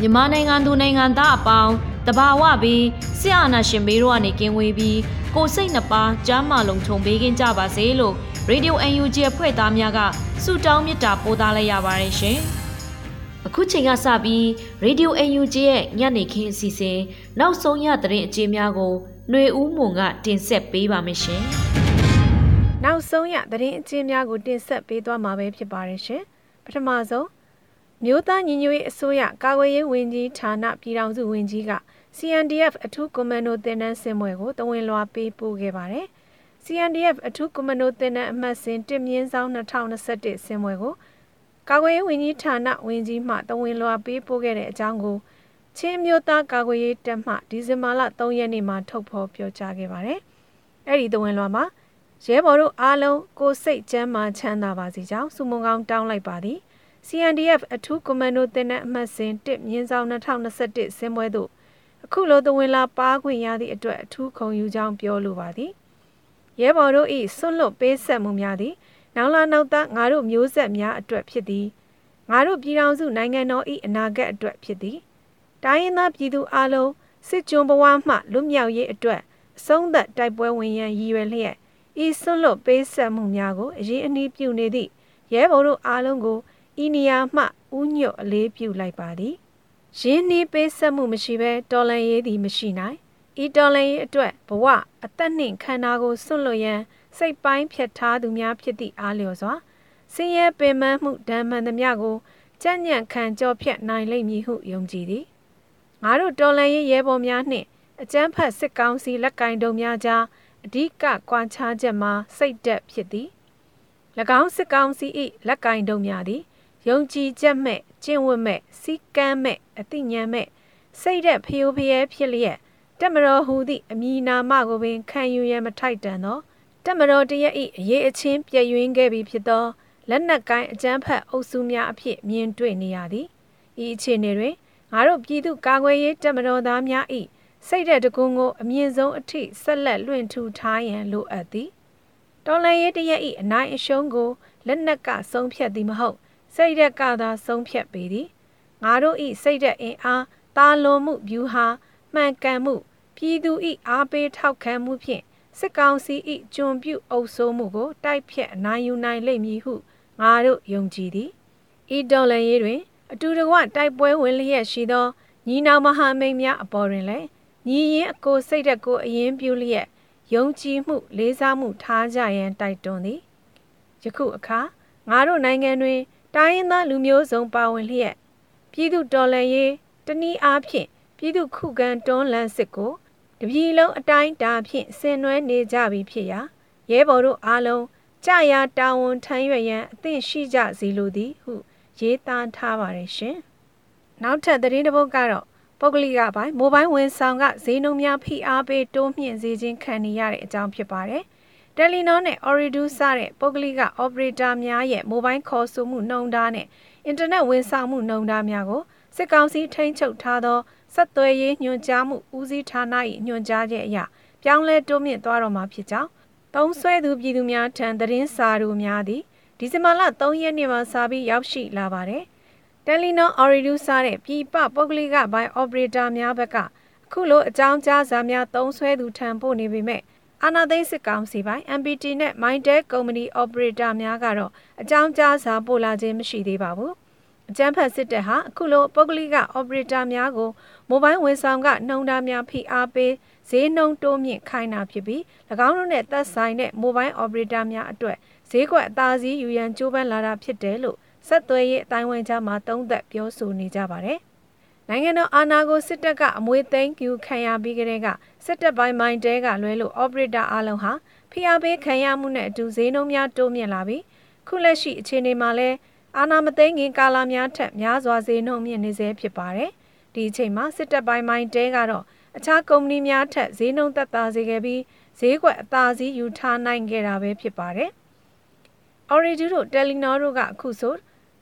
မြန်မာနိုင်ငံသူနိုင်ငံသားအပေါင်းတဘာဝပြီးဆရာနာရှင်ဘေးတို့ကနေကင်းဝေးပြီးကိုစိတ်နှပါကျမ်းမာလုံးခြုံပေးခြင်းကြပါစေလို့ Radio UNG အဖွဲ့သားများကဆုတောင်းမေတ္တာပို့သလိုက်ရပါတယ်ရှင်။အခုချိန်ကစပြီး Radio UNG ရဲ့ညနေခင်းအစီအစဉ်နောက်ဆုံးရသတင်းအကြေးများကိုຫນွေဦးမွန်ကတင်ဆက်ပေးပါမယ်ရှင်။နောက်ဆုံးရသတင်းအကြေးများကိုတင်ဆက်ပေးသွားမှာပဲဖြစ်ပါတယ်ရှင်။ပထမဆုံး မြို့သားညီညွတ်ရေးအစိုးရကာကွယ်ရေးဝန်ကြီးဌာနပြည်ထောင်စုဝန်ကြီးက CNDF အထူးကွန်မန်ဒိုတင်နန်းစင်မွဲကိုတဝင်လွှာပေးပို့ခဲ့ပါတယ်။ CNDF အထူးကွန်မန်ဒိုတင်နန်းအမှတ်စဉ်တင်မြင့်ဆောင်2021စင်မွဲကိုကာကွယ်ရေးဝန်ကြီးဌာနဝန်ကြီးမှတဝင်လွှာပေးပို့ခဲ့တဲ့အကြောင်းကိုချင်းမျိုးသားကာကွယ်ရေးတပ်မှဒီဇင်ဘာလ3ရက်နေ့မှာထုတ်ဖော်ပြောကြားခဲ့ပါတယ်။အဲ့ဒီတဝင်လွှာမှာရဲဘော်တို့အားလုံးကိုစိတ်ကျမ်းမာချမ်းသာပါစေကြောင်းစုမုံကောင်းတောင်းလိုက်ပါသည်။ CNDF အထူးကွန်မန်ဒိုတင်တဲ့အမှတ်စဉ်1မြင်းဆောင်2021ဆင်းပွဲသို့အခုလိုသဝင်လာပါခွင့်ရသည့်အတွက်အထူးခုံယူကြောင်းပြောလိုပါသည်ရဲဘော်တို့၏ဆွန့်လွတ်ပေးဆက်မှုများသည်နောင်လာနောက်သားငါတို့မျိုးဆက်များအတွက်ဖြစ်သည်ငါတို့ပြည်ထောင်စုနိုင်ငံတော်၏အနာဂတ်အတွက်ဖြစ်သည်တိုင်းရင်းသားပြည်သူအလုံးစစ်ကြုံဘဝမှလွတ်မြောက်ရေးအတွက်အဆုံးသက်တိုက်ပွဲဝင်ရန်ရည်ရွယ်လျက်ဤဆွန့်လွတ်ပေးဆက်မှုများကိုအရေးအနှီးပြုနေသည့်ရဲဘော်တို့အားလုံးကို ဤနေရာမှဥညွတ်အလေးပြုလိုက်ပါသည်ရင်းနှီးပေးဆက်မှုမရှိဘဲတော်လန်ရေးသည်မရှိနိုင်ဤတော်လန်ရေးအတွက်ဘဝအသက်နှင့်ခန္ဓာကိုစွန့်လွတ်ရန်စိတ်ပိုင်းဖြတ်ထားသူများဖြစ်သည့်အားလျော်စွာဆင်းရဲပင်ပန်းမှုဓမ္မန်သမျှကိုကြံ့ညံ့ခံကြောဖြတ်နိုင်လိမ့်မည်ဟုယုံကြည်သည်ငါတို့တော်လန်ရေးရဲဘော်များနှင့်အကျန်းဖတ်စစ်ကောင်းစီလက်ကင်တုံများကြားအဓိကကွာခြားချက်မှာစိတ်တက်ဖြစ်သည်၎င်းစစ်ကောင်းစီ၏လက်ကင်တုံများသည် ယုံကြည်ချက်မဲ့ကျင့်ဝတ်မဲ့စီကမ်းမဲ့အသိဉာဏ်မဲ့စိတ်သက်ဖျိုးဖျဲဖြစ်လျက်တက်မတော်ဟူသည့်အမည်နာမကိုပင်ခံယူရန်မထိုက်တန်သောတက်မတော်တရက်၏အရေးအချင်းပြည့်ယွင်းခဲ့ပြီးဖြစ်သောလက်နက်ကိုင်းအကြမ်းဖက်အုပ်စုများအဖြစ်မြင်တွေ့နေရသည်ဤအခြေအနေတွင်ငါတို့ပြည်သူကာကွယ်ရေးတက်မတော်သားများ၏စိတ်တဲ့တကုန်းကိုအမြင့်ဆုံးအထိဆက်လက်လွှင့်ထူထားရန်လိုအပ်သည်တော်လန်ရေးတရက်၏အနိုင်အရှုံးကိုလက်နက်ကဆုံးဖြတ်သည်မဟုတ် စိတ်ဓာတ်ကသာဆုံးဖြတ်ပေသည်ငါတို့ဤစိတ်ဓာတ်အင်အားတာလွန်မှုဗျူဟာမှန်ကန်မှုပြည်သူဤအားပေးထောက်ခံမှုဖြင့်စစ်ကောင်စီဤကျွန်ပြုအုပ်စိုးမှုကိုတိုက်ဖြတ်အနိုင်ယူနိုင်လိမ့်မည်ဟုငါတို့ယုံကြည်သည်ဤတော်လန်ရေးတွင် အတူတကွတိုက်ပွဲဝင်လျက်ရှိသောညီနောင်မဟာမိတ်များအပေါ်တွင်လည်းညီရင်အကိုစိတ်ဓာတ်ကိုအရင်ပြုလျက်ယုံကြည်မှုလေးစားမှုထားကြရန်တိုက်တွန်းသည်ယခုအခါငါတို့နိုင်ငံတွင် တိုင်းရင်းသားလူမျိုးစုံပါဝင်လျက်ပြည်သူတော်လှန်ရေးတနည်းအားဖြင့်ပြည်သူခုခံတွန်းလှန်စစ်ကိုတပြည်လုံးအတိုင်းတာဖြင့်ဆင်နွှဲနေကြပြီဖြစ်ရာရဲဘော်တို့အားလုံးကြာရာတာဝန်ထမ်းရွက်ရန်အသင့်ရှိကြစီလိုသည်ဟု ရေးသားထားပါတယ်ရှင်။နောက်ထပ်သတင်းတစ်ပုဒ်ကတော့ပုဂ္ဂလိကပိုင်းမိုဘိုင်းဝန်ဆောင်ကဈေးနှုန်းများဖိအားပေးတိုးမြင့်စေခြင်းခံနေရတဲ့အကြောင်းဖြစ်ပါတယ်။ Telenor နဲ့ Ooredoo စတဲ့ပုဂ္ဂလိက operator များရဲ့ mobile ခေါ်ဆိုမှုနှုန်းထားနဲ့အင်တာနက်ဝန်ဆောင်မှုနှုန်းထားများကိုစစ်ကောင်စီထိန်းချုပ်ထားသောဆက်သွယ်ရေးညွှန်ကြားမှုဦးစီးဌာန၏ညွှန်ကြားချက်အရပြောင်းလဲတိုးမြင့်သွားတော့မှာဖြစ်ကြောင်းသုံးဆွဲသူပြည်သူများထံသတင်းစာတို့များသည်ဒီဇင်ဘာလ3ရက်နေ့မှာစပြီးရောက်ရှိလာပါတယ်။ Telenor Ooredoo စတဲ့ပြည်ပပုဂ္ဂလိကဘိုင်း operator များဘက်ကအခုလိုအကြောင်းကြားစာများသုံးဆွဲသူထံပို့နေပေမဲ့ အာနာသိန်းစစ်ကောင်စီပိုင်း MPT နဲ့ Mindel Company Operator များကတော့အကြောင်းကြားစာပို့လာခြင်းမရှိသေးပါဘူး။အကြမ်းဖက်စစ်တပ်ဟာအခုလိုပုဂ္ဂလိက operator များကိုမိုဘိုင်းဝန်ဆောင်ကနှုံသားများဖိအားပေးဈေးနှုန်းတိုးမြင့်ခိုင်းတာဖြစ်ပြီး၎င်းတို့နဲ့သက်ဆိုင်တဲ့မိုဘိုင်း operator များအတွက်ဈေးကွက်အသာစီးယူရန်ကြိုးပမ်းလာတာဖြစ်တယ်လို့ဆက်သွယ်ရေးအတိုင်းဝိုင်းကြားမှာသုံးသပ်ပြောဆိုနေကြပါတယ်။ နိုင်ငံတော်အာဏာကိုစစ်တပ်ကအမွေသိမ်းယူခံရပြီးကတည်းကစစ်တပ်ပိုင်းမိုင်းတဲကလွဲလို့ operator အလုံးဟာဖိအားပေးခံရမှုနဲ့အတူဈေးနှုန်းများတိုးမြင့်လာပြီးခုလက်ရှိအခြေအနေမှာလဲအာဏာမသိမ်းခင်ကာလများထက်များစွာဈေးနှုန်းမြင့်နေစေဖြစ်ပါတယ်။ဒီအချိန်မှာစစ်တပ်ပိုင်းမိုင်းတဲကတော့အခြားကုမ္ပဏီများထက်ဈေးနှုန်းသက်သာစေခဲ့ပြီးဈေးကွက်အသာစီးယူထားနိုင်ခဲ့တာပဲဖြစ်ပါတယ်။ Origin တို့ Telenor တို့ကအခုဆို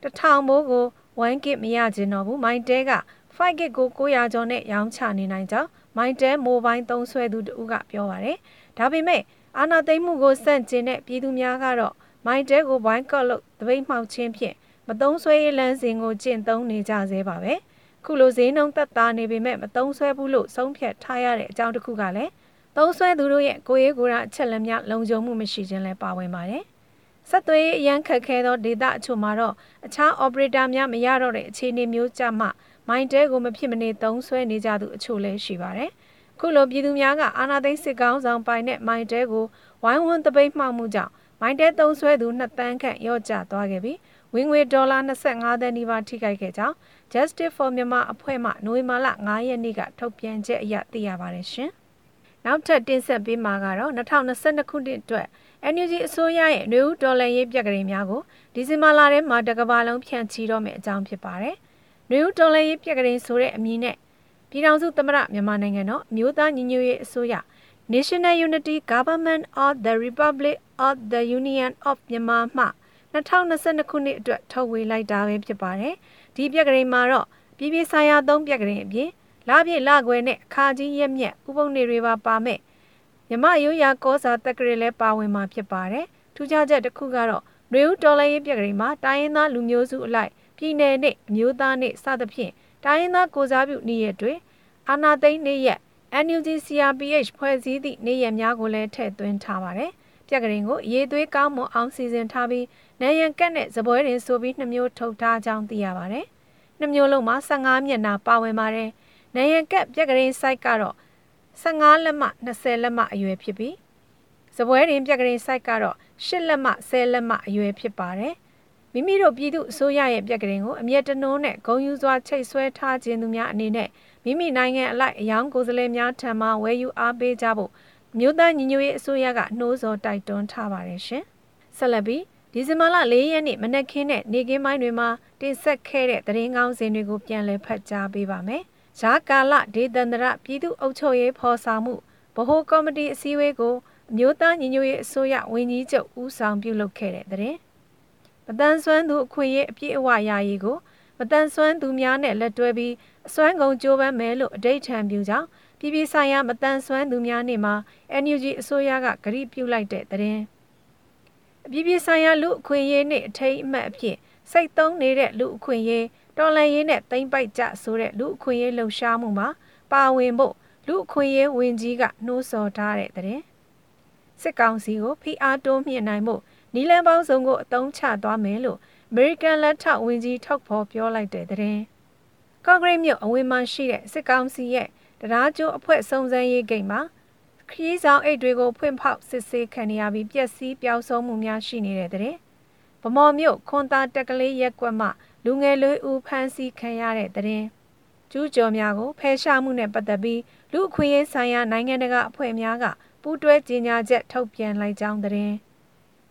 တထောင်မိုးကို 1GB မရခြင်းတော့ဘူးမိုင်းတဲက 5GB ကို900ကျော်နဲ့ရောင်းချနေနိုင်ကြောင်းမိုင်းတဲမိုဘိုင်းသုံးဆွဲသူတဦးကပြောပါတယ်။ဒါပေမဲ့အာနာသိမ့်မှုကိုစန့်ကျင်တဲ့ပြည်သူများကတော့မိုင်းတဲကိုဘိုင်းကော့လို့တပိတ်မှောက်ခြင်းဖြင့်မသုံးဆွဲရေးလမ်းစဉ်ကိုကျင့်သုံးနေကြသေးပါပဲ။ခုလိုဈေးနှုန်းသက်သာနေပေမဲ့မသုံးဆွဲဘူးလို့ဆုံးဖြတ်ထားရတဲ့အကြောင်းတစ်ခုကလည်းသုံးဆွဲသူတို့ရဲ့ကိုယ်ရေးကိုယ်ရာအချက်လက်များလုံခြုံမှုမရှိခြင်းလည်းပါဝင်ပါတယ်။ဆက်သွယ်ရေးအရန်ခက်ခဲသောဒေတာအချို့မှာတော့အခြား operator များမရတော့တဲ့အခြေအနေမျိုးကြမှ မိုင်းတဲကိုမဖြစ်မနေသုံးဆွဲနေကြသူအချို့လည်းရှိပါတယ်။ခုလိုပြည်သူများကအာနာသိန်းစစ်ကောင်းဆောင်ပိုင်တဲ့မိုင်းတဲကိုဝိုင်းဝန်းတပိတ်မှောက်မှုကြောင့်မိုင်းတဲသုံးဆွဲသူ2တန်းခန့်ရော့ကျသွားခဲ့ပြီးဝင်ငွေဒေါ်လာ25သန်းနီးပါးထိခိုက်ခဲ့ကြောင်း Justice for Myanmar အဖွဲ့မှနိုဝင်ဘာလ9ရက်နေ့ကထုတ်ပြန်ချက်အရသိရပါတယ်ရှင်။နောက်ထပ်တင်ဆက်ပေးမှာကတော့2022ခုနှစ်အတွက် NUG အစိုးရရဲ့နှွေဦးဒေါ်လာရေးပြက်ကလေးများကိုဒီဇင်ဘာလထဲမှာတကဘာလုံးဖြန့်ချီတော့မယ့်အကြောင်းဖြစ်ပါတယ်။ နှွေဦးဒေါ်လာရေးပြက်ကလေးဆိုတဲ့အမည်နဲ့ပြည်ထောင်စုသမ္မတမြန်မာနိုင်ငံတော်မြို့သားညီညွတ်ရေးအစိုးရ National Unity Government of the Republic of the Union of Myanmar မှ2022ခုနှစ်အတွက်ထုတ်ဝေလိုက်တာပဲဖြစ်ပါတယ်။ဒီပြက်ကလေးမှာတော့ပြည်ပြည်ဆိုင်ရာသုံးပြက်ကလေးအပြင်လပြည့်လခွဲနဲ့အခါကြီးရက်မြက်ဥပုံနေတွေပါပါမဲ့မြမရိုးရာကောစာတက်ကလေးလည်းပါဝင်မှာဖြစ်ပါတယ်။ထူးခြားချက်တစ်ခုကတော့နွေဦးတော်လိုင်းရေးပြက်ကလေးမှာတိုင်းရင်းသားလူမျိုးစုအလိုက် ပြည်내နဲ့အမျိုးသားနဲ့စသဖြင့်တိုင်းရင်းသားကိုစားပြုနေ့ရက်တွေအာနာသိန်းနေ့ရက် NUG CRPH ဖွဲ့စည်းသည့်နေ့ရက်များကိုလည်းထည့်သွင်းထားပါတယ်။ပြက်ကလေးကိုရေးသွေးကောင်းမွန်အောင်စီစဉ်ထားပြီးနိုင်ရန်ကက်နဲ့ဇပွဲတင်ဆိုပြီးနှမျိုးထုတ်ထားကြောင်းသိရပါတယ်။နှမျိုးလုံးမှာ15မျက်နှာပါဝင်ပါတယ်။နိုင်ရန်ကက်ပြက်ကလေး site ကတော့15လက်မှ20လက်မှအရွယ်ဖြစ်ပြီးစပွဲရင်ပြက်ကလေး site ကတော့10လက်မှ10လက်မှအရွယ်ဖြစ်ပါတယ်။ မိမိတို့ပြည်သူအစိုးရရဲ့ပြက်ကလေးကိုအမျက်တနှုံးနဲ့ဂုံယူစွာချိတ်ဆွဲထားခြင်းသူများအနေနဲ့မိမိနိုင်ငံအလိုက်အယောင်ကိုယ်စားလှယ်များထံမှဝယ်ယူအားပေးကြဖို့မြို့သားညီညွတ်ရေးအစိုးရကနှိုးဆော်တိုက်တွန်းထားပါတယ်ရှင်။ဆက်လက်ပြီးဒီဇင်ဘာလ၄ရက်နေ့မနက်ခင်းနဲ့နေကင်းပိုင်းတွေမှာတင်ဆက်ခဲ့တဲ့သတင်းကောင်းစင်တွေကိုပြန်လည်ဖတ်ကြားပေးပါမယ်။ဂျာကာလဒေသန္တရပြည်သူ့အုပ်ချုပ်ရေးဖော်ဆောင်မှုဗဟိုကော်မတီအစည်းအဝေးကိုအမျိုးသားညီညွတ်ရေးအစိုးရဝန်ကြီးချုပ်ဦးဆောင်ပြုလုပ်ခဲ့တဲ့တဲ့ မတန်ဆွမ်းသူအခွင့်အရေးအပြည့်အဝရရေးကိုမတန်ဆွမ်းသူများနဲ့လက်တွဲပြီးအစွမ်းကုန်ကြိုးပမ်းမယ်လို့အတိတ်ထံပြုကြောင်းပြည်ပြည်ဆိုင်ရာမတန်ဆွမ်းသူများနေ့မှာ NUG အစိုးရကကတိပြုလိုက်တဲ့တဲ့အပြည်ပြည်ဆိုင်ရာလူအခွင့်အရေးနေ့အထိမ်းအမှတ်အဖြစ်စိတ်သုံးနေတဲ့လူအခွင့်အရေးတော်လန်ရေးနဲ့တိမ့်ပိုက်ကြဆိုတဲ့လူအခွင့်အရေးလှုပ်ရှားမှုမှာပါဝင်ဖို့လူအခွင့်အရေးဝန်ကြီးကနှိုးဆော်ထားတဲ့တဲ့စစ်ကောင်စီကိုဖိအားတိုးမြှင့်နိုင်မှု နီလန်ပေါင်းစုံကိုအသုံးချသွားမယ်လို့အမေရိကန်လက်ထောက်ဝန်ကြီးထုတ်ဖော်ပြောလိုက်တဲ့တဲ့ကွန်ဂရိတ်မြို့အဝင်မှာရှိတဲ့စစ်ကောင်စီရဲ့တရားကျိုးအဖွဲ့စုံစမ်းရေးဂိတ်မှာခရီးဆောင်အိတ်တွေကိုဖွင့်ဖောက်စစ်ဆေးခံရပြီးပျက်စီးပျောက်ဆုံးမှုများရှိနေတဲ့တဲ့ဗမော်မြို့ခွန်တာတက်ကလေးရက်ကွက်မှလူငယ်လေးဦးဖမ်းဆီးခံရတဲ့တဲ့ရင်ကျူးကျော်များကိုဖယ်ရှားမှုနဲ့ပတ်သက်ပြီးလူအခွင့်အရေးဆိုင်ရာနိုင်ငံတကာအဖွဲ့များကပူးတွဲကြေညာချက်ထုတ်ပြန်လိုက်ကြောင်းတဲ့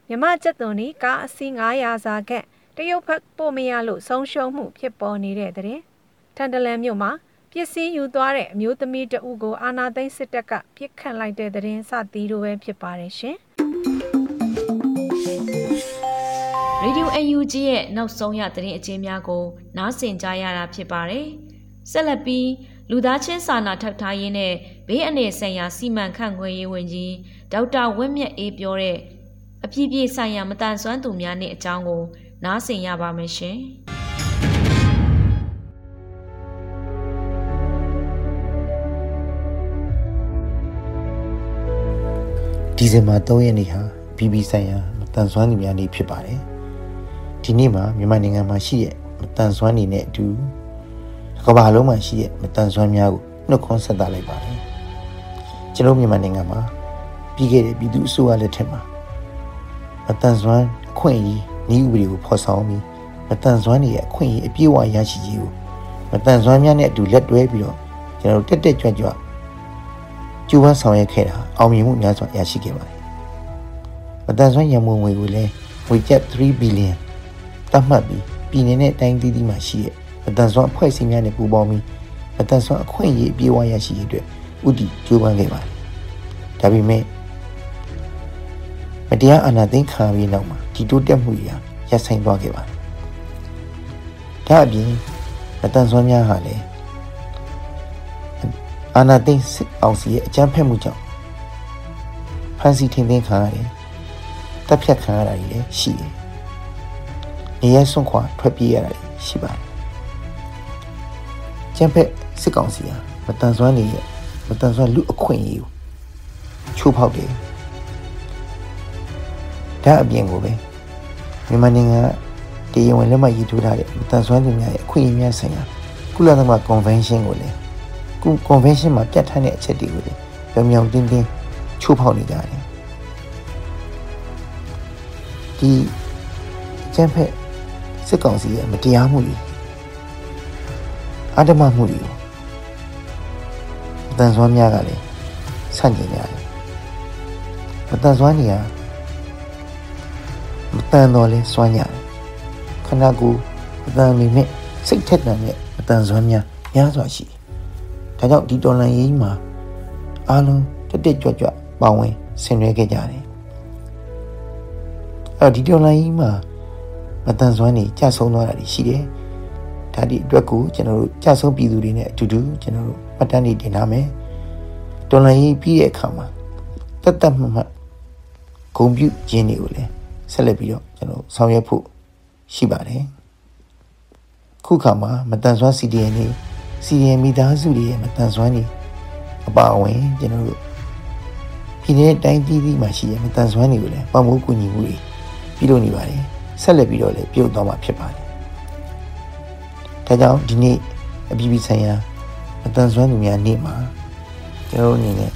မြမကျက်သွန်ဤကားအစီး900စာခန့်တရုတ်ဘက်ပို့မရလို့ဆုံးရှုံးမှုဖြစ်ပေါ်နေတဲ့တဲ့ထန်တလန်မြို့မှာပစ္စည်းယူသွားတဲ့အမျိုးသမီးတဦးကိုအာနာသိန်းစစ်တပ်ကပြစ်ခတ်လိုက်တဲ့တဲ့စသည်လိုပဲဖြစ်ပါတယ်ရှင်ရေဒီယို UNG ရဲ့နောက်ဆုံးရသတင်းအကျဉ်းများကို နားဆင်ကြရတာဖြစ်ပါတယ်။ဆက်လက်ပြီးလူသားချင်းစာနာထောက်ထားရေးနဲ့ဘေးအန္တရာယ်ဆိုင်ရာစီမံခန့်ခွဲရေးဝန်ကြီးဒေါက်တာဝင်းမြတ်အေးပြောတဲ့ အပြည့်ပြည့်ဆိုင်ရာမတန်ဆွမ်းသူများနဲ့အကြောင်းကို နားဆင်ရပါမယ်ရှင်။ဒီဇင်ဘာ3ရက်နေ့ဟာ BB ဆိုင်ရာမတန်ဆွမ်းနေများနေ့ဖြစ်ပါတယ်ဒီနေ့မှာမြန်မာနိုင်ငံမှာရှိတဲ့မတန်ဆွမ်းနေတဲ့အတူကမ္ဘာလုံးမှာရှိတဲ့မတန်ဆွမ်းများကိုနှုတ်ခွန်းဆက်သလိုက်ပါတယ်ကျွန်တော်မြန်မာနိုင်ငံမှာပြီးခဲ့တဲ့ပြည်သူ့အစိုးရလက်ထက်မှာ မတန်ဆွမ်းခွင့်ရေးဤဥပဒေကိုဖော်ဆောင်ပြီးမတန်ဆွမ်းနေရဲ့အခွင့်အရေးအပြည့်အဝရရှိခြင်းကိုမတန်ဆွမ်းများနဲ့အတူလက်တွဲပြီးတော့ကျွန်တော်တက်တက်ကြွကြွကျူးပန်းဆောင်ရွက်ခဲ့တာအောင်မြင်မှုများစွာရရှိခဲ့ပါတယ်။မတန်ဆွမ်းရမုံငွေကိုလည်းငွေကျပ်3ဘီလီယံသတ်မှတ်ပြီးပြည်내နဲ့တိုင်းသီးသီးမှာရှိတဲ့မတန်ဆွမ်းအဖွဲ့အစည်းများနဲ့ပူးပေါင်းပြီးမတန်ဆွမ်းအခွင့်အရေးအပြည့်အဝရရှိရေးအတွက်ဥတီကျူးပန်းခဲ့ပါတယ်။ဒါပေမဲ့ မတရားအာဏာသိမ်းခံပြီးနောက်မှာဒီတိုးတက်မှုတွေရပ်ဆိုင်သွားခဲ့ပါတယ်။ဒါအပြင်မတန်ဆွမ်းများဟာလည်းအာနာသိန်းစစ်အောင်စီရဲ့အကြမ်းဖက်မှုကြောင့်ဖမ်းဆီးထိန်းသိမ်းခံရတယ်။တပ်ဖြတ်ခံရတာတွေလည်းရှိတယ်။နေရဆွန့်ခွာထွက်ပြေးရတာတွေရှိပါတယ်။ကျန်းဖက်စစ်ကောင်စီဟာမတန်ဆွမ်းနေရဲ့မတန်ဆွမ်းလူအခွင့်အရေးကိုချိုးဖောက်တယ်။ ဒါအပြင်ကိုပဲမြန်မာနိုင်ငံတရားဝင်လက်မှတ်ရေးထိုးထားတဲ့မတန်ဆွမ်းသူများရဲ့အခွင့်အရေးများဆိုင်ရာကုလသမဂ္ဂကွန်ဗင်းရှင်းကိုလည်းကု convention မှာပြဋ္ဌာန်းတဲ့အချက်တွေကိုလည်းပြောင်ပြောင်တင်းတင်းချိုးဖောက်နေကြတယ်ဒီကျန်းဖက်စစ်ကောင်စီရဲ့မတရားမှုတွေအဓမ္မမှုတွေအတန်စွမ်းများကလည်းဆန့်ကျင်ကြတယ်မတန်စွမ်းနေရမ တန်တော့လဲစွမ်းရတယ်ခန္ဓာကိုယ်အတန်မိမဲ့စိတ်ထက်တန်တဲ့အတန်စွမ်းများများစွာရှိတယ်ဒါကြောင့်ဒီတော်လန်ရေးမှာအားလုံးတက်တက်ကြွကြွပါဝင်ဆင်နွှဲခဲ့ကြတယ်အဲ့ဒီတော်လန်ရေးမှာမတန်ဆွမ်းနေကြဆုံးသွားတာရှိတယ်ဒါဒီအတွက်ကိုကျွန်တော်တို့ကြဆုံးပြည်သူတွေနဲ့အတူတူကျွန်တော်တို့မှတ်တမ်းတွေတင်ထားမယ်တော်လန်ရေးပြီးတဲ့အခါမှာတတ်တတ်မှတ်မှတ်ဂုံပြုခြင်းတွေကိုလည်း ဆက်လက်ပြီးတော့ကျွန်တော်ဆောင်ရွက်ဖို့ရှိပါတယ်ခုခါမှာမတန်ဆွမ်း CDN တွေစီရင်မိသားစုတွေရဲ့မတန်ဆွမ်းနေအပါအဝင်ကျွန်တော်တို့ပြည်내တိုင်းပြည်ပြည်မှာရှိတဲ့မတန်ဆွမ်းတွေကိုလည်းပံ့ပိုးကူညီမှုတွေပြုလုပ်နေပါတယ်ဆက်လက်ပြီးတော့လည်းပြုလုပ်သွားမှာဖြစ်ပါတယ်ဒါကြောင့်ဒီနေ့အပြည်ပြည်ဆိုင်ရာမတန်ဆွမ်းသူများနေ့မှာကျွန်တော်တို့အနေနဲ့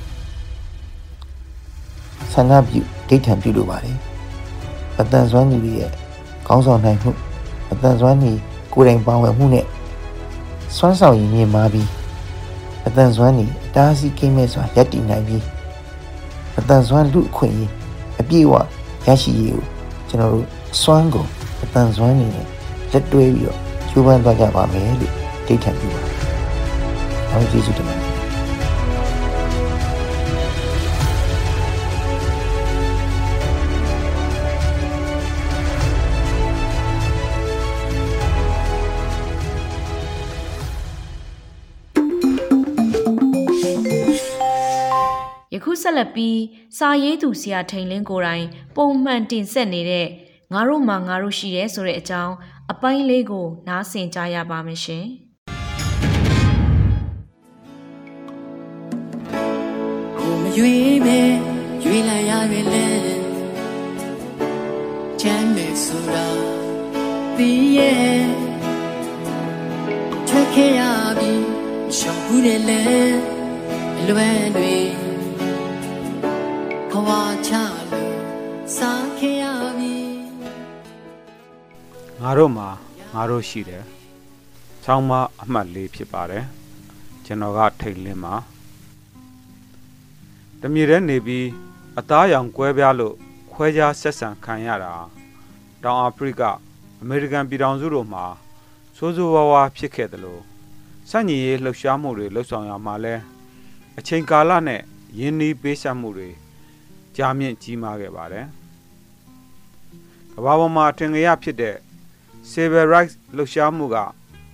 ဆန္ဒပြုဒိဋ္ဌံပြုလုပ်ပါတယ် မတန်ဆွမ်းသူတွေရဲ့ခေါင်းဆောင်နိုင်မှုမတန်ဆွမ်းနေကိုယ်တိုင်ပါဝင်မှုနဲ့စွမ်းဆောင်ရည်မြင့်မားပြီးအတန်စွမ်းနေအတားအဆီးကင်းမဲ့စွာရပ်တည်နိုင်ပြီးအတန်စွမ်းလူအခွင့်အရေးအပြည့်အဝရရှိရေးကိုကျွန်တော်တို့စွမ်းကုန်အတန်စွမ်းနေနဲ့လက်တွဲပြီးတော့ကျိုးပန်းသွားကြပါမယ်လို့ဒိတ်ထံပြုပါတယ်။အားလုံးကျေးဇူးတင်ပါတယ် ဆက်လက်ပြီးစာရေးသူဆရာထိန်လင်းကိုယ်တိုင် ပုံမှန်တင်ဆက်နေတဲ့ငါတို့မှငါတို့ရှိရဲဆိုတဲ့အကြောင်းအပိုင်းလေးကို နားဆင်ကြရပါမယ်ရှင်။ကိုမရွေးပဲရွေးလိုက်ရရွေးလဲချမ်းမြေဆိုတာပြီးရဲ့ထွက်ခဲ့ရပြီရှောင်ဘူးတယ်လေလွယ်တွေ ဘဝချလို့စားခဲ့ရပြီငါတို့မှာငါတို့ရှိတယ်။ဆောင်းမအမှတ်လေးဖြစ်ပါတယ်။ကျွန်တော်ကထိတ်လင်းမှာတမြေထဲနေပြီးအသားရောင်ကွဲပြားလို့ခွဲခြားဆက်ဆံခံရတာတောင်အာဖရိကအမေရိကန်ပြည်ထောင်စုတို့မှာစိုးစိုးဝါးဝါဖြစ်ခဲ့တယ်လို့စန့်ညီရေးလှုပ်ရှားမှုတွေလှုပ်ဆောင်ရမှာလဲအချိန်ကာလနဲ့ယင်းနီးပေးဆက်မှုတွေ ကြာမြင့်ကြီးမားခဲ့ပါတယ်။ကမ္ဘာပေါ်မှာထင်ကြရဖြစ်တဲ့ Civil Rights လှုပ်ရှားမှုက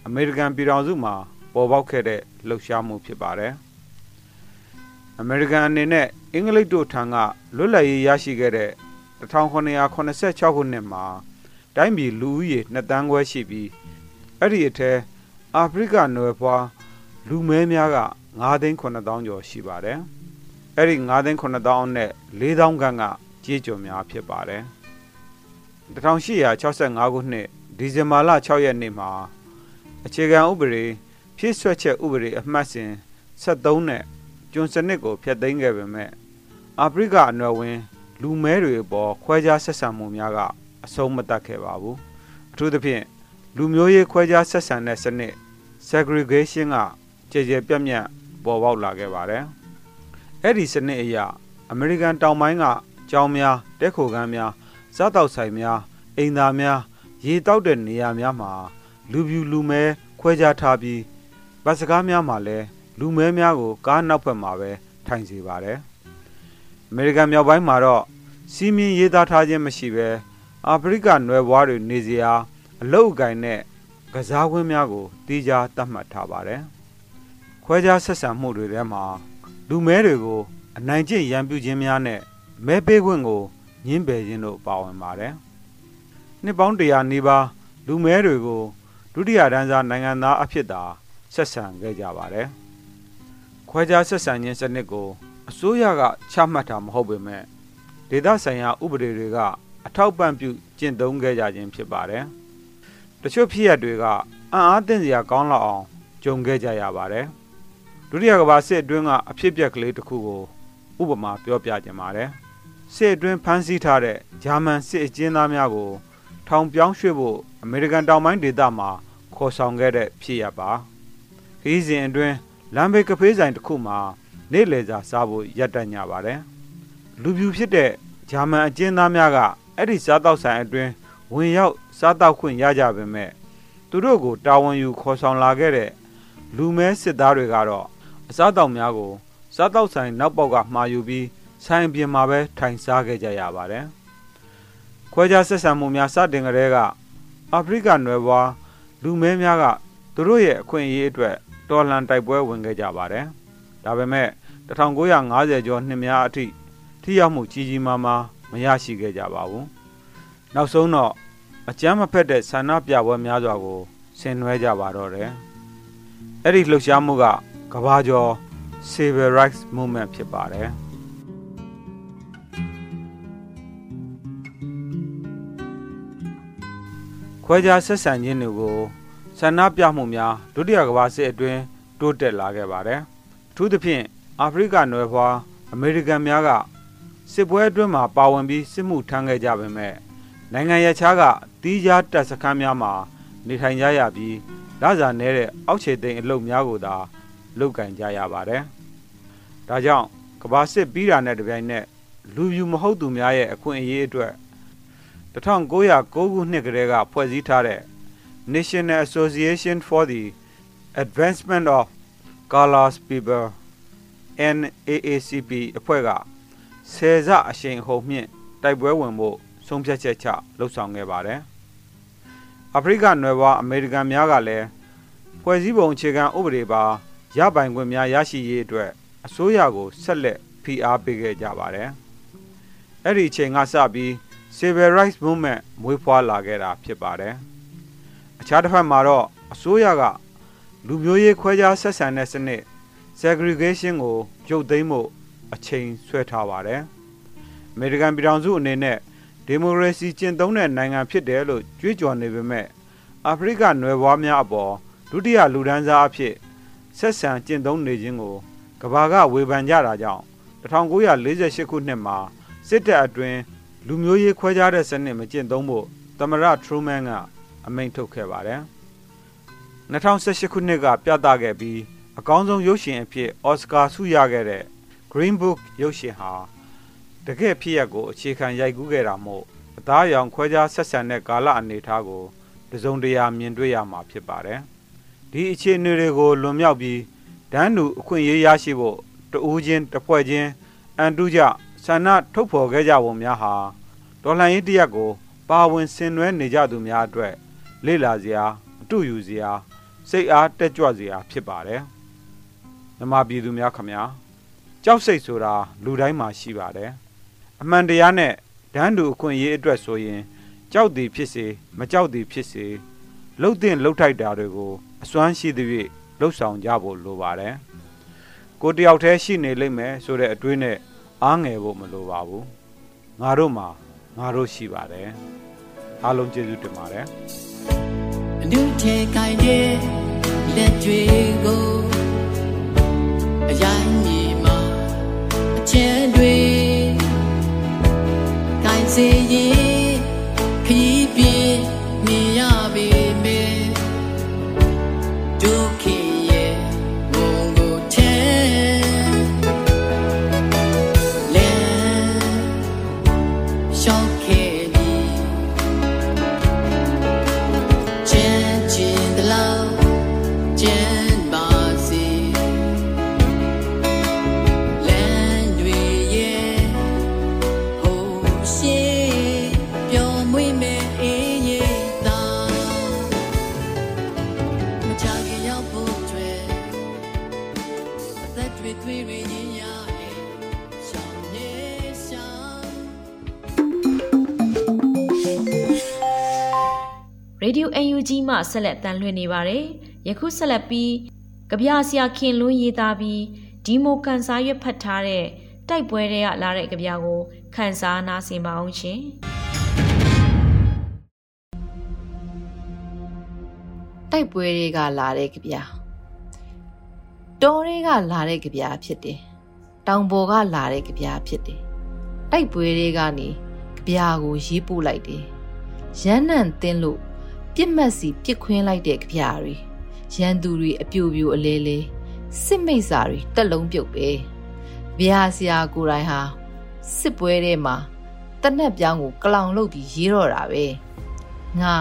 အမေရိကန်ပြည်ထောင်စုမှာပေါ်ပေါက်ခဲ့တဲ့လှုပ်ရှားမှုဖြစ်ပါတယ်။အမေရိကန်အနေနဲ့အင်္ဂလိပ်တို့ထံကလွတ်လပ်ရေးရရှိခဲ့တဲ့1986ခုနှစ်မှာတိုင်းပြည်လူဦးရေ2တန်းခွဲရှိပြီးအဲ့ဒီအထဲအာဖရိကနွယ်ဖွားလူမဲများက9သိန်း9000ကျော်ရှိပါတယ်။ အဲ့ဒီ9,9000နဲ့4,000ခန့်ကကြေးကြော်များဖြစ်ပါတယ်1865ခုနှစ်ဒီဇင်ဘာလ6ရက်နေ့မှာအခြေခံဥပဒေဖြည့်ဆွက်ချက်ဥပဒေအမှတ်စဉ်73နဲ့ကျွန်းစနစ်ကိုဖျက်သိမ်းခဲ့ပေမဲ့အာဖရိကအနွယ်ဝင် လူမဲတွေအပေါ်ခွဲခြားဆက်ဆံမှုများကအဆုံးမတတ်ခဲ့ပါဘူးအထူးသဖြင့်လူမျိုးရေးခွဲခြားဆက်ဆံတဲ့စနစ် segregation ကကြေကြေပြတ်ပြတ်ပေါ်ပေါက်လာခဲ့ပါတယ် အဲ့ဒီစနစ်အရအမေရိကန်တောင်ပိုင်းကကျောင်းများတက်ခိုခန်းများစားတောက်ဆိုင်များအိမ်သာများရေတောက်တဲ့နေရာများမှာလူပြူလူမဲခွဲခြားထားပြီးဗတ်စကားများမှာလည်းလူမဲများကိုကားနောက်ဘက်မှာပဲထိုင်စေပါတယ်အမေရိကန်မြောက်ပိုင်းမှာတော့စီးမြင်ရေးသားထားခြင်းမရှိဘဲအာဖရိကနွယ်ဘွားတွေနေစရာအလုတ်အကင်နဲ့ကစားကွင်းများကိုတီးခြားတတ်မှတ်ထားပါတယ်ခွဲခြားဆက်ဆံမှုတွေထဲမှာ လူမဲတွေကိုအနိုင်ကျင့်ရန်ပြုခြင်းများနဲ့မဲပေးခွင့်ကိုညှင်းပယ်ခြင်းတို့ပါဝင်ပါတယ်နှစ်ပေါင်းတရာနီးပါးလူမဲတွေကိုဒုတိယတန်းစားနိုင်ငံသားအဖြစ်သာဆက်ဆံခဲ့ကြပါတယ်ခွဲခြားဆက်ဆံခြင်းစနစ်ကိုအစိုးရကချမှတ်တာမဟုတ်ပေမဲ့ဒေသဆိုင်ရာဥပဒေတွေကအထောက်ပံ့ပြုကျင့်သုံးခဲ့ကြခြင်းဖြစ်ပါတယ်။တချို့ဖြစ်ရပ်တွေကအံ့အားသင့်စရာကောင်းလောက်အောင်ကြုံခဲ့ကြရပါတယ်။ ဒုတိယကမ္ဘာစစ်အတွင်းကအဖြစ်အပျက်ကလေးတစ်ခုကိုဥပမာပြောပြခြင်းပါတယ်။စစ်အတွင်းဖမ်းဆီးထားတဲ့ဂျာမန်စစ်အကျဉ်းသားများကို ထောင်ပြောင်းရွှေ့ဖို့အမေရိကန်တောင်ပိုင်းဒေသမှာခေါ်ဆောင်ခဲ့တဲ့ဖြစ်ရပ်ပါ။ခရီးစဉ်အတွင်းလမ်းဘေးကဖေးဆိုင်တစ်ခုမှာနေ့လည်စာစားဖို့ရပ်တန့်ကြပါတယ်။လူပြူဖြစ်တဲ့ဂျာမန်အကျဉ်းသားများကအဲ့ဒီစားတောက်ဆိုင်အတွင်းဝင်ရောက်စားတောက်ခွင့်ရကြပေမဲ့သူတို့ကိုတာဝန်ယူခေါ်ဆောင်လာခဲ့တဲ့လူမဲစစ်သားတွေကတော့ အစားတောက်များကိုစားတောက်ဆိုင်နောက်ပေါက်ကမှာယူပြီးဆိုင်ပြင်မှာပဲထိုင်စားခဲ့ကြရပါတယ်။ခွဲခြားဆက်ဆံမှုများစတင်ကြတဲ့ကအာဖရိကနွယ်ဘွားလူမဲများကသူတို့ရဲ့အခွင့်အရေးအတွက်တော်လှန်တိုက်ပွဲဝင်ခဲ့ကြပါတယ်။ဒါပေမဲ့1950ကျော်နှစ်များအထိထိရောက်မှုကြီးကြီးမားမားမရရှိခဲ့ကြပါဘူး။နောက်ဆုံးတော့အကြမ်းမဖက်တဲ့ဆန္ဒပြပွဲများစွာကိုဆင်နွှဲကြပါတော့တယ်။အဲ့ဒီလှုပ်ရှားမှုက ကဘာကျော် Civil Rights Movement ဖြစ်ပါတယ်။ခွဲခြားဆက်ဆံခြင်းတွေကိုဆန္ဒပြမှုများဒုတိယကမ္ဘာစစ်အတွင်းတိုးတက်လာခဲ့ပါတယ်။ထူးသဖြင့်အာဖရိကနွယ်ဖွားအမေရိကန်များကစစ်ပွဲအတွင်းမှာပါဝင်ပြီးစစ်မှုထမ်းခဲ့ကြပေမဲ့နိုင်ငံရခြားကတီးခြားတပ်စခန်းများမှာနေထိုင်ကြရပြီးလစာနဲတဲ့အောက်ခြေသိမ်းအလုပ်များကိုသာ လုပ်ကင်ကြရပါတယ်။ဒါကြောင့်ကဘာစစ်ပြီးတာနဲ့တပြိုင်နက်လူပြူမဟုတ်သူများရဲ့အခွင့်အရေးအတွက်1909ခုနှစ်ကတည်းကဖွဲ့စည်းထားတဲ့ National Association for the Advancement of Colored People NAACP အဖွဲ့ကဆယ်စအရှိန်ဟုန်မြင့်တိုက်ပွဲဝင်ဖို့ဆုံးဖြတ်ချက်ချလှုပ်ဆောင်ခဲ့ပါတယ်။အာဖရိကနွယ်ဘွားအမေရိကန်များကလည်းဖွဲ့စည်းပုံအခြေခံဥပဒေပါ ရပိုင်ခွင့်များရရှိရေးအတွက်အစိုးရကိုဆက်လက်ဖိအားပေးခဲ့ကြပါတယ်။အဲ့ဒီအချိန်ကစပြီး Civil Rights Movement မွေးဖွားလာခဲ့တာဖြစ်ပါတယ်။အခြားတစ်ဖက်မှာတော့အစိုးရကလူမျိုးရေးခွဲခြားဆက်ဆံတဲ့စနစ် segregation ကိုရုပ်သိမ်းဖို့အချိန်ဆွဲထားပါတယ်။အမေရိကန်ပြည်ထောင်စုအနေနဲ့ဒီမိုကရေစီကျင့်သုံးတဲ့နိုင်ငံဖြစ်တယ်လို့ကြွေးကြော်နေပေမဲ့အာဖရိကနွယ်ဘွားများအပေါ်ဒုတိယလူဒန်းစားအဖြစ် ဆက်ဆံကျင့်သုံးနေခြင်းကိုကဘာကဝေဖန်ကြတာကြောင့်1948ခုနှစ်မှာစစ်တပ်အတွင်းလူမျိုးရေးခွဲခြားတဲ့စနစ်မကျင့်သုံးဖို့သမရထရူမန်ကအမိန့်ထုတ်ခဲ့ပါတယ်။2018ခုနှစ်ကပြသခဲ့ပြီးအကောင်းဆုံးရုပ်ရှင်အဖြစ်အော်စကာဆုရခဲ့တဲ့ Green Book ရုပ်ရှင်ဟာတကယ်ဖြစ်ရပ်ကိုအခြေခံရိုက်ကူးခဲ့တာမို့အသားအရောင်ခွဲခြားဆက်ဆံတဲ့ကာလအနေအထားကိုတစုံတရာမြင်တွေ့ရမှာဖြစ်ပါတယ်။ ဒီအခြေအနေတွေကိုလွန်မြောက်ပြီးဒန်းတူအခွင့်အရေးရရှိဖို့တဦးချင်းတစ်ဖွဲ့ချင်းအန်တူးကြဆန္ဒထုတ်ဖော်ခဲ့ကြပုံများဟာဒေါ်လာရင်းတရက်ကို ပါဝင်ဆင်နွှဲနေကြသူများအတွက်လေ့လာစရာအတူယူစရာစိတ်အားတက်ကြွစရာဖြစ်ပါတယ်။မြမပြည်သူများခမညာကြောက်စိတ်ဆိုတာလူတိုင်းမှာရှိပါတယ်အမှန်တရားနဲ့ဒန်းတူအခွင့်အရေးအတွက်ဆိုရင် ကြောက်သည်ဖြစ်စေမကြောက်သည်ဖြစ်စေလှုပ်တဲ့လှုပ်ထိုက်တာတွေကို အစွမ်းရှိသဖြင့်လှုပ်ဆောင်ကြဖို့လိုပါတယ်ကိုတယောက်တည်းရှိနေလိမ့်မယ်ဆိုတဲ့အတွေးနဲ့အားငယ်ဖို့မလိုပါဘူးငါတို့မှာငါတို့ရှိပါတယ်အားလုံးကျေးဇူးတင်ပါတယ်အနုထဲကိုင်းတဲ့လက်တွေကိုအရိုင်းမြေမှာအချဲတွေကိုင်းစေရင် မှဆက်လက်တန်လှည့်နေပါတယ်။ယခုဆက်လက်ပြီးကြပြဆရာခင်လွန်းရေးသားပြီးဒီမိုကန်စာရွက်ဖတ်ထားတဲ့တိုက်ပွဲတွေကလာတဲ့ကြပြကိုခန်းစားနာဆင်ပါအောင်ရှင်။တိုက်ပွဲတွေကလာတဲ့ကြပြတောတွေကလာတဲ့ကြပြဖြစ်တယ်တောင်ပေါ်ကလာတဲ့ကြပြဖြစ်တယ်တိုက်ပွဲတွေကနေကြပြကိုရေးပို့လိုက်တယ်ရမ်းနံတင်းလို့ ပြစ်မှတ်စီပြစ်ခွင်းလိုက်တဲ့ကြပြတွေရန်သူတွေအပြိုပြိုအလဲလဲစစ်မိတ်စာတွေတက်လုံးပြုတ်ပဲဗျာဆရာကိုယ်တိုင်ဟာစစ်ပွဲထဲမှာတနက်ပြောင်းကိုကလောင်လုပ်ပြီးရေးတော့တာပဲငါ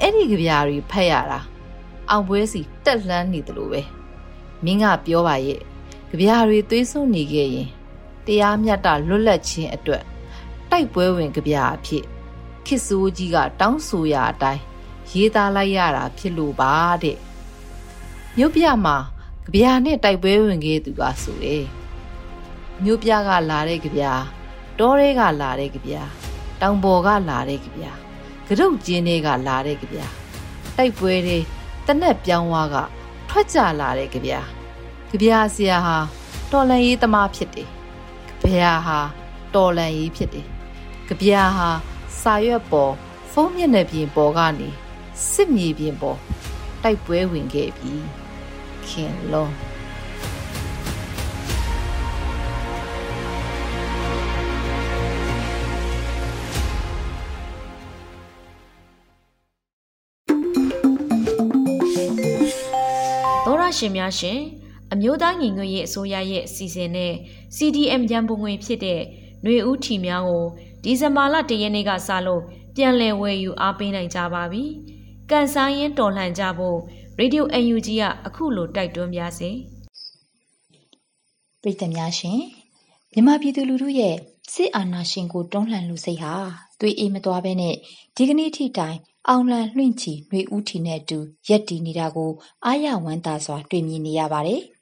အဲ့ဒီကြပြတွေဖတ်ရတာအောင်ပွဲစီတက်လှမ်းနေတယ်လို့ပဲမင်းကပြောပါရဲ့ကြပြားတွေသွေးစွန်းနေခဲ့ရင်တရားမျှတလွတ်လပ်ခြင်းအတွက်တိုက်ပွဲဝင်ကြပြားအဖြစ်ခစ်ဆိုးကြီးကတောင်းဆိုရာအတိုင်း ရေးသားလိုက်ရတာဖြစ်လို့ပါတဲ့မြို့ပြမှာကြပြားနဲ့တိုက်ပွဲဝင်ခဲ့သူကဆိုတယ်မြို့ပြကလာတဲ့ကြပြားတောတွေကလာတဲ့ကြပြားတောင်ပေါ်ကလာတဲ့ကြပြားကရုတ်ကျင်းတွေကလာတဲ့ကြပြားတိုက်ပွဲတွေတနက်ပြောင်းဝါကထွက်ကြလာတဲ့ကြပြာကြပြာဆရာဟာတော်လန်ရေးသမားဖြစ်တယ်ကြပြာဟာတော်လန်ရေးဖြစ်တယ်ကြပြာဟာစာရွက်ပေါ်ဖုန်းမျက်နှာပြင်ပေါ်ကနေ စစ်မြေပြင်ပေါ်တိုက်ပွဲဝင်ခဲ့ပြီခင်လုံးသောရရှင်များရှင်အမျိုးသားညီညွတ်ရေးအစိုးရရဲ့အစီအစဉ်နဲ့ CDM ရန်ပုံငွေဖြစ်တဲ့ຫນွေဦးထီများကိုဒီဇင်ဘာလ၁ရက်နေ့ကစလို့ပြန်လည်ဝယ်ယူအားပေးနိုင်ကြပါပြီ။ ကန်ဆိုင်ရင်တော်လှန်ကြဖို့ Radio UNG ကအခုလိုတိုက်တွန်းပါစေ။ပြည်သူများရှင်မြန်မာပြည်သူလူထုရဲ့စစ်အာဏာရှင်ကိုတွန်းလှန်လူစိတ်ဟာသွေးအေးမသွားဘဲနဲ့ဒီကနေ့ထိတိုင်အောင်လံလွင့်ချီຫນွေဦးထီနဲ့အတူရက်တည်နေတာကိုအာရဝမ်းသာစွာတွေ့မြင်နေရပါတယ်။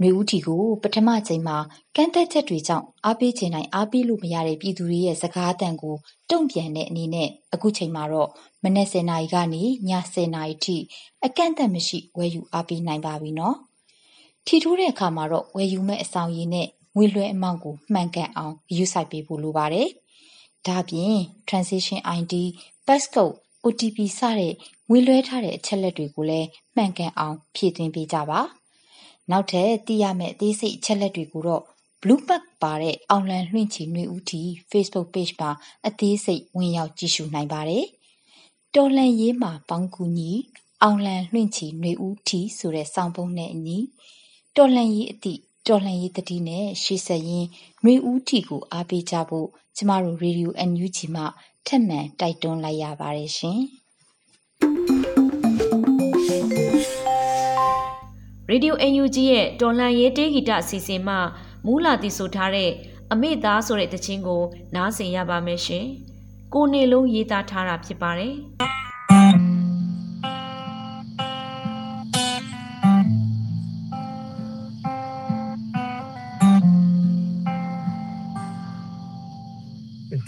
ຫນွေဦးထီကို ပထမချိန်မှာ ကန့်သက်ချက်တွေကြောင့် အားပေးခြင်းတိုင်း အားပေးလို့မရတဲ့ ပြည်သူတွေရဲ့ စကားအတန်ကို တုံ့ပြန်တဲ့အနေနဲ့ အခုချိန်မှာတော့ မနက်10:00နာရီကနေည10:00နာရီထိ အကန့်အသတ်မရှိ ဝယ်ယူအားပေးနိုင်ပါပြီနော်။ထီထိုးတဲ့အခါမှာတော့ ဝယ်ယူမဲ့အဆောင်ရည်နဲ့ ငွေလွှဲအမောင့်ကို မှန်ကန်အောင် ဂရုစိုက်ပေးဖို့ လိုပါတယ်။ဒါ့အပြင် transaction ID, passcode, OTP စတဲ့ ငွေလွှဲထားတဲ့ အချက်အလက်တွေကိုလည်း မှန်ကန်အောင် ဖြည့်သွင်းပေးကြပါ။ နောက်ထပ်သိရမယ့်အသေးစိတ်အချက်လက်တွေကိုတော့ Blue Pack ပါတဲ့အောင်လံလွှင့်ချီနှွေဦးတီ Facebook Page မှာအသေးစိတ်ဝင်ရောက်ကြည့်ရှုနိုင်ပါတယ်။တော်လန်ရေးမှာပေါင်းကူညီအောင်လံလွှင့်ချီနှွေဦးတီဆိုတဲ့စောင်းပုံးနဲ့အညီတော်လန်ရေးအသည့်တော်လှန်ရေးတတိနဲ့ရှေ့ဆက်ရင်းຫນွေဦးထီကိုအားပေးကြဖို့ကျမတို့ Radio NUG မှထက်မှန်တိုက်တွန်းလိုက်ရပါတယ်ရှင်။ Radio UNG ရဲ့တော်လှန်ရေးတေးဂီတအစီအစဉ်မှမူလာတည်ဆိုထားတဲ့အမေသားဆိုတဲ့တခြင်းကို နားဆင်ရပါမယ်ရှင်။ကိုနေလုံးရေးသားထားတာဖြစ်ပါတယ်။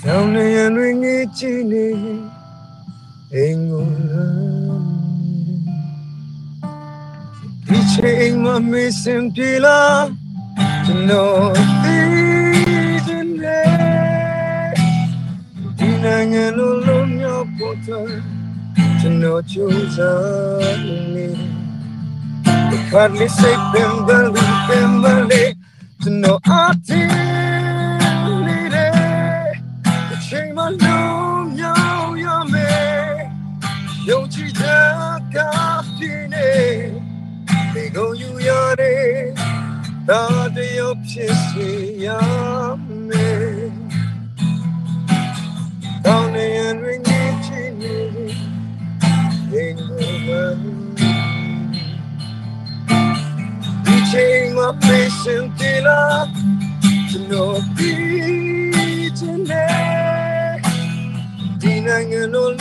တောင်နေရန်တွေငေးကြည့်နေအိမ်ကိုလာဒီချိန်ချိန်မှမေးစင်ပြေလားကျွန်တော်သိချင်တယ်ဒီနိုင်ငံလိုလုံးမြောက်ဖို့အတွက်ကျွန်တော်ကြိုးစားနေခါလေး စိတ်ပင်ပန်းလို့ပင်မလေးကျွန်တော်အတီးနေတယ်အချိန်မှလုံး ဒါတယောက်ဖြစ်စေရမယ်တောင်းနေရင်ရင်းကြီးချင်နေရင်ကိုယ်ဒီချိန်မှာ patient တီလာကျွန်တော်ပြီးချင်တယ်ဒီနိုင်ငံလုံး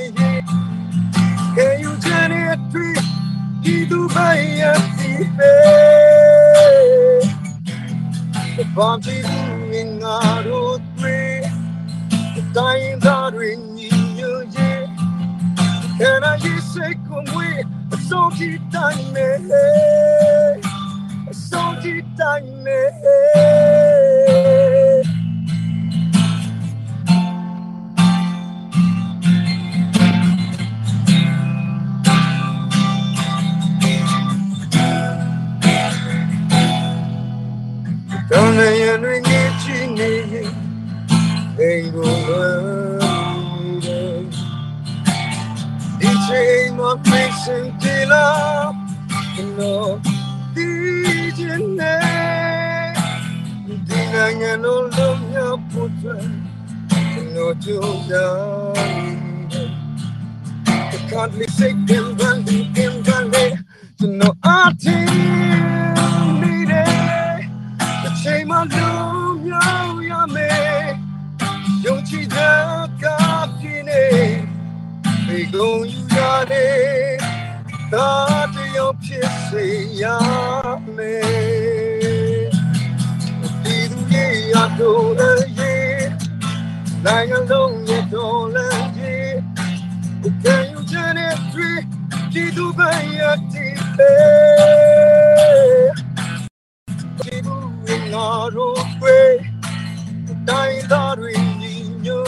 He do by a The bounty in our road way. The dying that ring in you, yeah. Can I just say, come away? A salty time, a salty time, Don't Each aim of fixing till up You know DJ name Dinang no love your putra No to down The country sick and bundy and bundy To know our team need it The shame on you, you, you, me ယုံကြည်တဲ့ကပြင်းနေ ဒီကုန်ယူရတဲ့ဒါတယောက်ဖြစ်စေရမယ်ဒီသူရဲ့ရတော့ရဲ့နိုင်ငံလုံးရဲ့တော်လည်းရဲ့ Can you turn it free ဒီသူပဲရတဲ့ဒီသူရဲ့ငါတို့ပဲ dying that we need you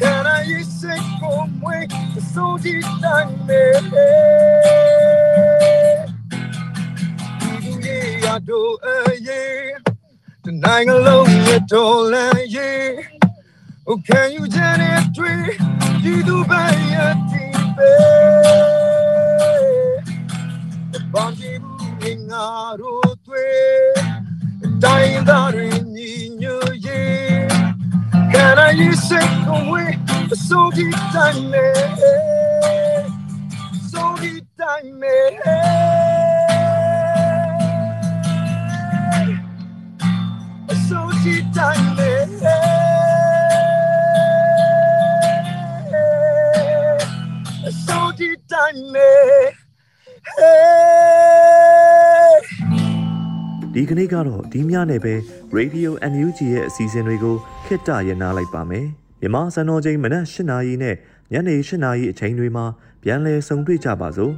Can I say come way the so deep down me Yeah, I do uh yeah Tonight alone you don't yeah Oh can you turn it three You do by your deep The bounty moving out of way တိုင်းသားတွေညီညွတ်ရေး Can I you say away so deep time me so deep time me so deep time me so deep time me hey ဒီကနေ့ကတော့ဒီညနဲ့ပဲ Radio NUG ရဲ့အစီအစဉ်တွေကိုခਿੱတရနာလိုက်ပါမယ် မြန်မာစံတော်ချိန်မနက်၈နာရီနဲ့ညနေ၈နာရီအချိန်တွေမှာပြန်လည်ဆုံတွေ့ကြပါစို့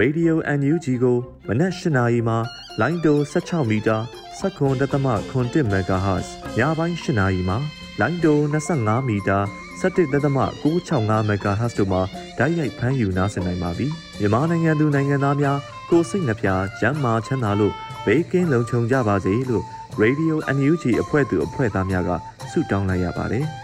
Radio NUG ကိုမနက်၈နာရီမှာလိုင်းတို16မီတာ7.3 MHz ညပိုင်း၈နာရီမှာလိုင်းတို25မီတာ17.665 MHz တို့မှာဓာတ်ရိုက်ဖမ်းယူနားဆင်နိုင်ပါပြီမြန်မာနိုင်ငံသူနိုင်ငံသားများကိုစိတ်နှပြကျန်းမာချမ်းသာလို့ဘေးကင်းလုံခြုံကြပါစေလို့ Radio NUG အဖွဲ့သူအဖွဲ့သားများကဆုတောင်းလိုက်ရပါတယ်။